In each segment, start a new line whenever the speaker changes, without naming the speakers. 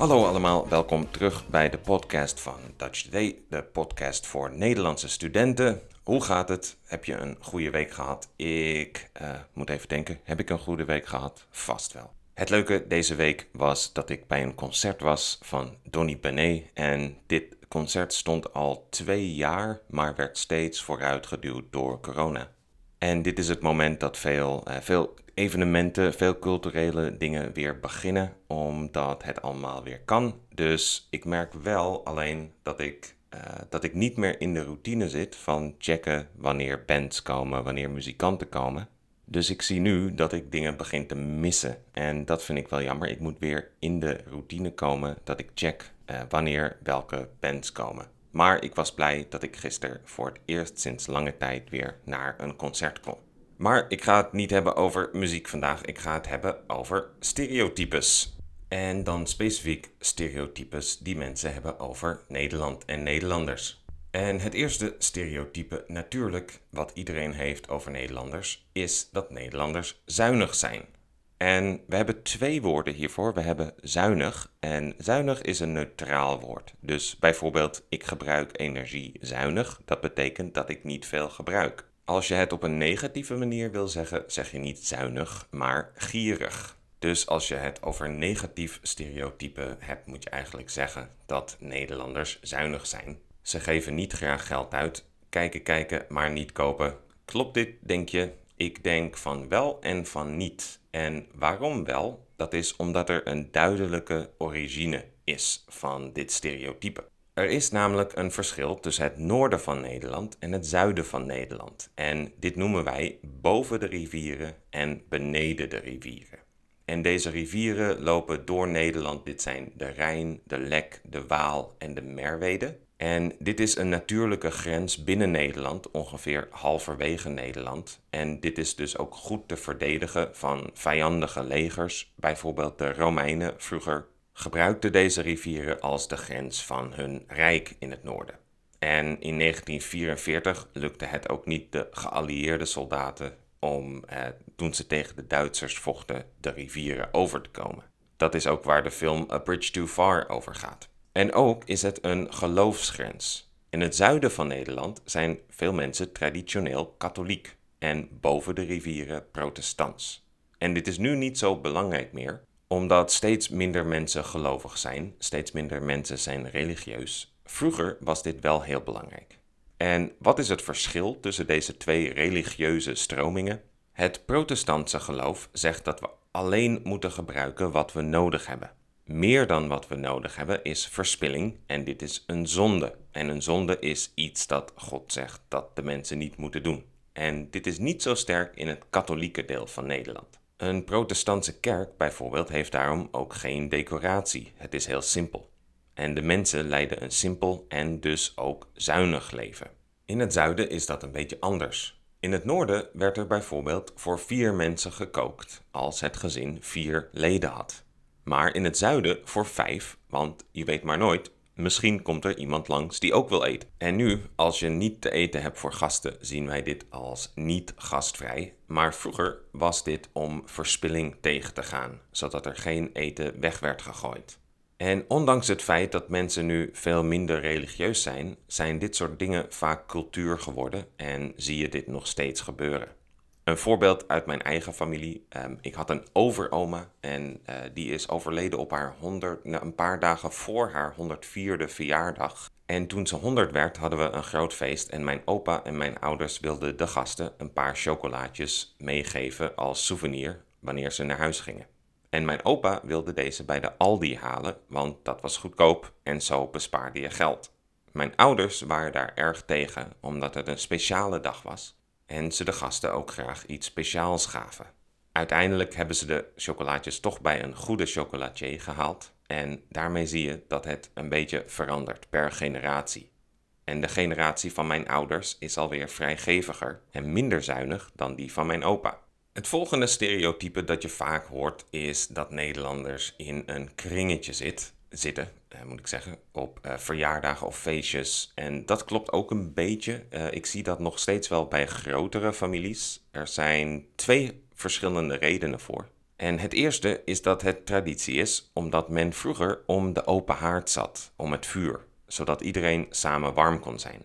Hallo allemaal, welkom terug bij de podcast van Dutch Today, de podcast voor Nederlandse studenten. Hoe gaat het? Heb je een goede week gehad? Ik uh, moet even denken, heb ik een goede week gehad? Vast wel. Het leuke deze week was dat ik bij een concert was van Donny Benet en dit concert stond al twee jaar, maar werd steeds vooruitgeduwd door corona. En dit is het moment dat veel, uh, veel evenementen, veel culturele dingen weer beginnen, omdat het allemaal weer kan. Dus ik merk wel alleen dat ik, uh, dat ik niet meer in de routine zit van checken wanneer bands komen, wanneer muzikanten komen. Dus ik zie nu dat ik dingen begin te missen. En dat vind ik wel jammer. Ik moet weer in de routine komen dat ik check uh, wanneer welke bands komen. Maar ik was blij dat ik gisteren voor het eerst sinds lange tijd weer naar een concert kon. Maar ik ga het niet hebben over muziek vandaag. Ik ga het hebben over stereotypes. En dan specifiek stereotypes die mensen hebben over Nederland en Nederlanders. En het eerste stereotype natuurlijk wat iedereen heeft over Nederlanders is dat Nederlanders zuinig zijn. En we hebben twee woorden hiervoor. We hebben zuinig en zuinig is een neutraal woord. Dus bijvoorbeeld ik gebruik energie zuinig. Dat betekent dat ik niet veel gebruik. Als je het op een negatieve manier wil zeggen, zeg je niet zuinig, maar gierig. Dus als je het over negatief stereotype hebt, moet je eigenlijk zeggen dat Nederlanders zuinig zijn. Ze geven niet graag geld uit, kijken, kijken, maar niet kopen. Klopt dit, denk je? Ik denk van wel en van niet. En waarom wel? Dat is omdat er een duidelijke origine is van dit stereotype. Er is namelijk een verschil tussen het noorden van Nederland en het zuiden van Nederland. En dit noemen wij boven de rivieren en beneden de rivieren. En deze rivieren lopen door Nederland. Dit zijn de Rijn, de Lek, de Waal en de Merwede. En dit is een natuurlijke grens binnen Nederland, ongeveer halverwege Nederland. En dit is dus ook goed te verdedigen van vijandige legers. Bijvoorbeeld de Romeinen vroeger gebruikten deze rivieren als de grens van hun rijk in het noorden. En in 1944 lukte het ook niet de geallieerde soldaten om, eh, toen ze tegen de Duitsers vochten, de rivieren over te komen. Dat is ook waar de film A Bridge Too Far over gaat. En ook is het een geloofsgrens. In het zuiden van Nederland zijn veel mensen traditioneel katholiek en boven de rivieren protestants. En dit is nu niet zo belangrijk meer, omdat steeds minder mensen gelovig zijn, steeds minder mensen zijn religieus. Vroeger was dit wel heel belangrijk. En wat is het verschil tussen deze twee religieuze stromingen? Het protestantse geloof zegt dat we alleen moeten gebruiken wat we nodig hebben. Meer dan wat we nodig hebben is verspilling en dit is een zonde. En een zonde is iets dat God zegt dat de mensen niet moeten doen. En dit is niet zo sterk in het katholieke deel van Nederland. Een protestantse kerk bijvoorbeeld heeft daarom ook geen decoratie. Het is heel simpel. En de mensen leiden een simpel en dus ook zuinig leven. In het zuiden is dat een beetje anders. In het noorden werd er bijvoorbeeld voor vier mensen gekookt als het gezin vier leden had. Maar in het zuiden voor vijf, want je weet maar nooit, Misschien komt er iemand langs die ook wil eten. En nu, als je niet te eten hebt voor gasten, zien wij dit als niet gastvrij. Maar vroeger was dit om verspilling tegen te gaan, zodat er geen eten weg werd gegooid. En ondanks het feit dat mensen nu veel minder religieus zijn, zijn dit soort dingen vaak cultuur geworden en zie je dit nog steeds gebeuren. Een voorbeeld uit mijn eigen familie. Ehm, ik had een overoma en uh, die is overleden op haar 100, nou, een paar dagen voor haar 104e verjaardag. En toen ze 100 werd, hadden we een groot feest en mijn opa en mijn ouders wilden de gasten een paar chocolaatjes meegeven als souvenir wanneer ze naar huis gingen. En mijn opa wilde deze bij de Aldi halen, want dat was goedkoop en zo bespaarde je geld. Mijn ouders waren daar erg tegen, omdat het een speciale dag was en ze de gasten ook graag iets speciaals gaven. Uiteindelijk hebben ze de chocolaatjes toch bij een goede chocolatier gehaald en daarmee zie je dat het een beetje verandert per generatie. En de generatie van mijn ouders is alweer vrijgeviger en minder zuinig dan die van mijn opa. Het volgende stereotype dat je vaak hoort is dat Nederlanders in een kringetje zit, zitten uh, moet ik zeggen, op uh, verjaardagen of feestjes. En dat klopt ook een beetje. Uh, ik zie dat nog steeds wel bij grotere families. Er zijn twee verschillende redenen voor. En het eerste is dat het traditie is omdat men vroeger om de open haard zat, om het vuur, zodat iedereen samen warm kon zijn.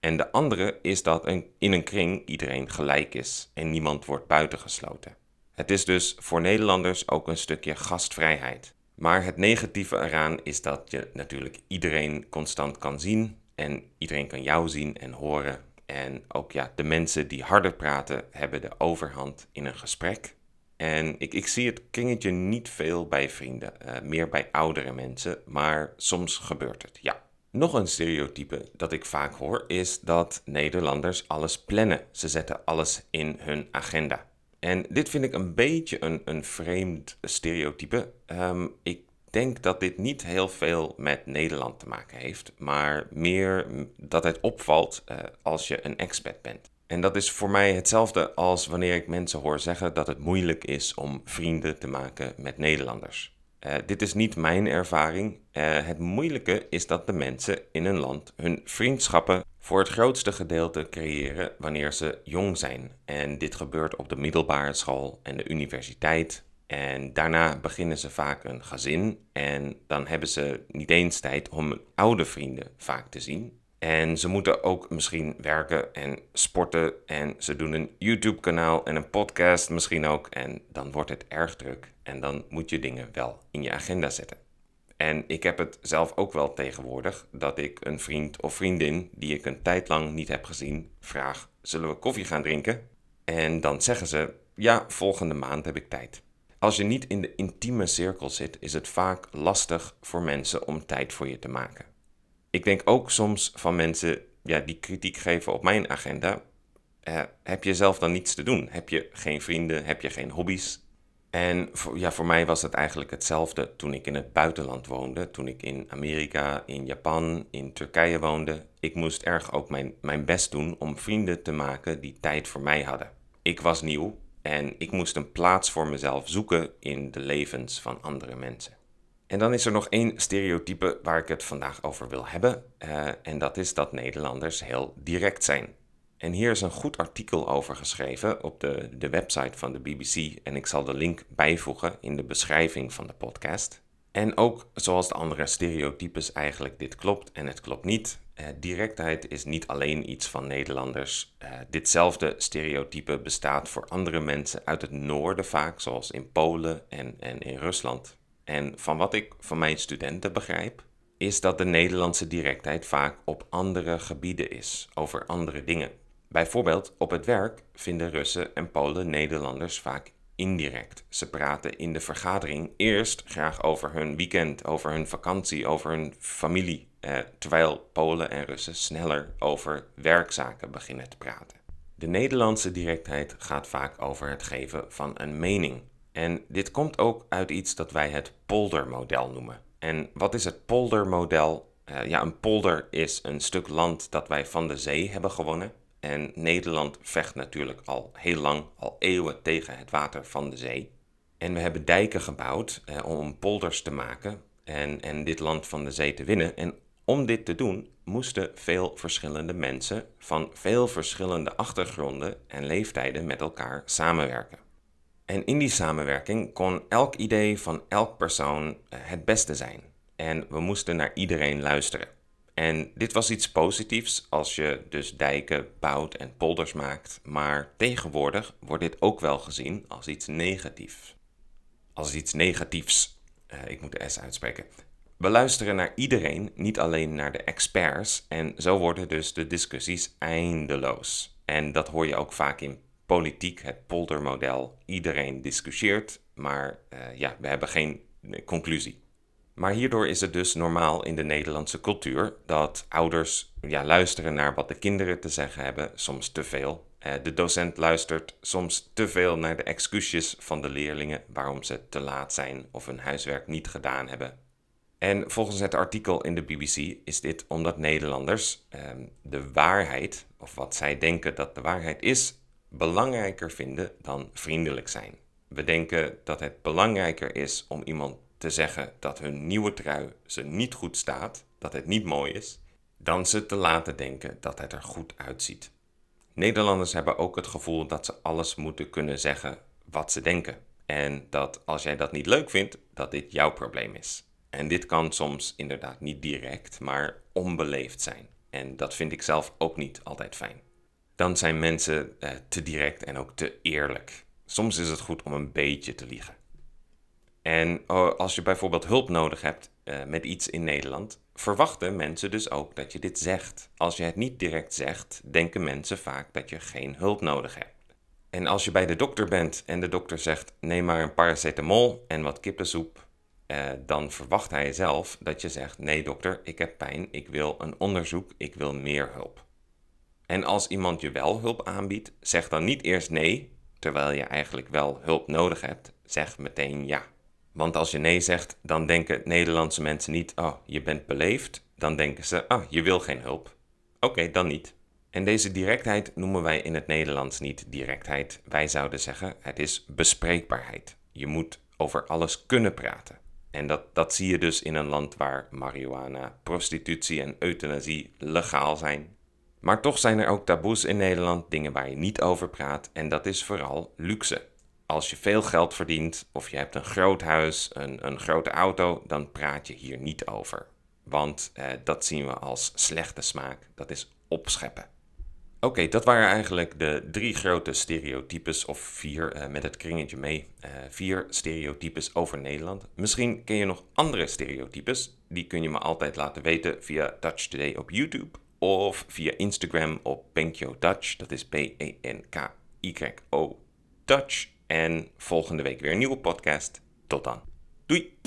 En de andere is dat in een kring iedereen gelijk is en niemand wordt buitengesloten. Het is dus voor Nederlanders ook een stukje gastvrijheid. Maar het negatieve eraan is dat je natuurlijk iedereen constant kan zien en iedereen kan jou zien en horen. En ook ja, de mensen die harder praten hebben de overhand in een gesprek. En ik, ik zie het kringetje niet veel bij vrienden, uh, meer bij oudere mensen, maar soms gebeurt het, ja. Nog een stereotype dat ik vaak hoor is dat Nederlanders alles plannen. Ze zetten alles in hun agenda. En dit vind ik een beetje een, een vreemd stereotype. Ehm, ik denk dat dit niet heel veel met Nederland te maken heeft, maar meer dat het opvalt uh, als je een expat bent. En dat is voor mij hetzelfde als wanneer ik mensen hoor zeggen dat het moeilijk is om vrienden te maken met Nederlanders. Uh, dit is niet mijn ervaring. Uh, het moeilijke is dat de mensen in een land hun vriendschappen voor het grootste gedeelte creëren wanneer ze jong zijn. En dit gebeurt op de middelbare school en de universiteit. En daarna beginnen ze vaak een gezin en dan hebben ze niet eens tijd om oude vrienden vaak te zien. En ze moeten ook misschien werken en sporten. En ze doen een YouTube-kanaal en een podcast misschien ook. En dan wordt het erg druk. En dan moet je dingen wel in je agenda zetten. En ik heb het zelf ook wel tegenwoordig dat ik een vriend of vriendin die ik een tijd lang niet heb gezien vraag: zullen we koffie gaan drinken? En dan zeggen ze: ja, volgende maand heb ik tijd. Als je niet in de intieme cirkel zit, is het vaak lastig voor mensen om tijd voor je te maken ik denk ook soms van mensen ja, die kritiek geven op mijn agenda. Eh, heb je zelf dan niets te doen? Heb je geen vrienden? Heb je geen hobby's? En voor, ja, voor mij was het eigenlijk hetzelfde toen ik in het buitenland woonde. Toen ik in Amerika, in Japan, in Turkije woonde. Ik moest erg ook mijn, mijn best doen om vrienden te maken die tijd voor mij hadden. Ik was nieuw en ik moest een plaats voor mezelf zoeken in de levens van andere mensen. En dan is er nog één stereotype waar ik het vandaag over wil hebben. Uh, en dat is dat Nederlanders heel direct zijn. En hier is een goed artikel over geschreven op de, de website van de BBC. En ik zal de link bijvoegen in de beschrijving van de podcast. En ook zoals de andere stereotypes eigenlijk, dit klopt en het klopt niet. Uh, directheid is niet alleen iets van Nederlanders. Uh, ditzelfde stereotype bestaat voor andere mensen uit het noorden vaak, zoals in Polen en, en in Rusland. En van wat ik van mijn studenten begrijp, is dat de Nederlandse directheid vaak op andere gebieden is, over andere dingen. Bijvoorbeeld op het werk vinden Russen en Polen Nederlanders vaak indirect. Ze praten in de vergadering eerst graag over hun weekend, over hun vakantie, over hun familie, eh, terwijl Polen en Russen sneller over werkzaken beginnen te praten. De Nederlandse directheid gaat vaak over het geven van een mening, en dit komt ook uit iets dat wij het poldermodel noemen. En wat is het poldermodel? Uh, ja, een polder is een stuk land dat wij van de zee hebben gewonnen. En Nederland vecht natuurlijk al heel lang, al eeuwen tegen het water van de zee. En we hebben dijken gebouwd uh, om polders te maken en, en dit land van de zee te winnen. En om dit te doen moesten veel verschillende mensen van veel verschillende achtergronden en leeftijden met elkaar samenwerken. En in die samenwerking kon elk idee van elk persoon eh, het beste zijn. En we moesten naar iedereen luisteren. En dit was iets positiefs als je dus dijken bouwt en polders maakt, maar tegenwoordig wordt dit ook wel gezien als iets negatiefs. Als iets negatiefs. Uh, ik moet de S uitspreken. We luisteren naar iedereen, niet alleen naar de experts, en zo worden dus de discussies eindeloos. En dat hoor je ook vaak in politiek, het poldermodel. Iedereen discussieert, maar uh, ja, we hebben geen eh, conclusie. Maar hierdoor is het dus normaal in de Nederlandse cultuur dat ouders ja, luisteren naar wat de kinderen te zeggen hebben, soms te veel. Uh, de docent luistert soms te veel naar de excuses van de leerlingen waarom ze te laat zijn of hun huiswerk niet gedaan hebben. En volgens het artikel in de BBC is dit omdat Nederlanders uh, de waarheid, of wat zij denken dat de waarheid is, belangrijker vinden dan vriendelijk zijn. We denken dat het belangrijker is om iemand te zeggen dat hun nieuwe trui ze niet goed staat, dat het niet mooi is, dan ze te laten denken dat het er goed uitziet. Nederlanders hebben ook het gevoel dat ze alles moeten kunnen zeggen wat ze denken. En dat als jij dat niet leuk vindt, dat dit jouw probleem is. En dit kan soms inderdaad niet direct, maar onbeleefd zijn. En dat vind ik zelf ook niet altijd fijn. Dan zijn mensen eh, te direct en ook te eerlijk. Soms is het goed om een beetje te liegen. En oh, als je bijvoorbeeld hulp nodig hebt uh, met iets in Nederland, verwachten mensen dus ook dat je dit zegt. Als je het niet direct zegt, denken mensen vaak dat je geen hulp nodig hebt. En als je bij de dokter bent en de dokter zegt: neem maar een paracetamol en wat kippensoep, eh, dan verwacht hij zelf dat je zegt: nee, dokter, ik heb pijn, ik wil een onderzoek, ik wil meer hulp. En als iemand je wel hulp aanbiedt, zeg dan niet eerst nee, terwijl je eigenlijk wel hulp nodig hebt. Zeg meteen ja. Want als je nee zegt, dan denken Nederlandse mensen niet: oh, je bent beleefd. Dan denken ze: ah, oh, je wil geen hulp. Oké, dan niet. En deze directheid noemen wij in het Nederlands niet directheid. Wij zouden zeggen: het is bespreekbaarheid. Je moet over alles kunnen praten. En dat, dat zie je dus in een land waar marihuana, prostitutie en euthanasie legaal zijn. Maar toch zijn er ook taboes in Nederland, dingen waar je niet over praat, en dat is vooral luxe. Als je veel geld verdient of je hebt een groot huis, een, een grote auto, dan praat je hier niet over. Want eh, dat zien we als slechte smaak, dat is opscheppen. Oké, dat waren eigenlijk de drie grote stereotypes, of vier uh, met het kringetje mee. Uh, vier stereotypes over Nederland. Misschien ken je nog andere stereotypes. Die kun je me altijd laten weten via Dutch Today op YouTube. Of via Instagram op Benkyo Dutch. Dat is B-E-N-K-Y-O Dutch. En volgende week weer een nieuwe podcast. Tot dan. Doei!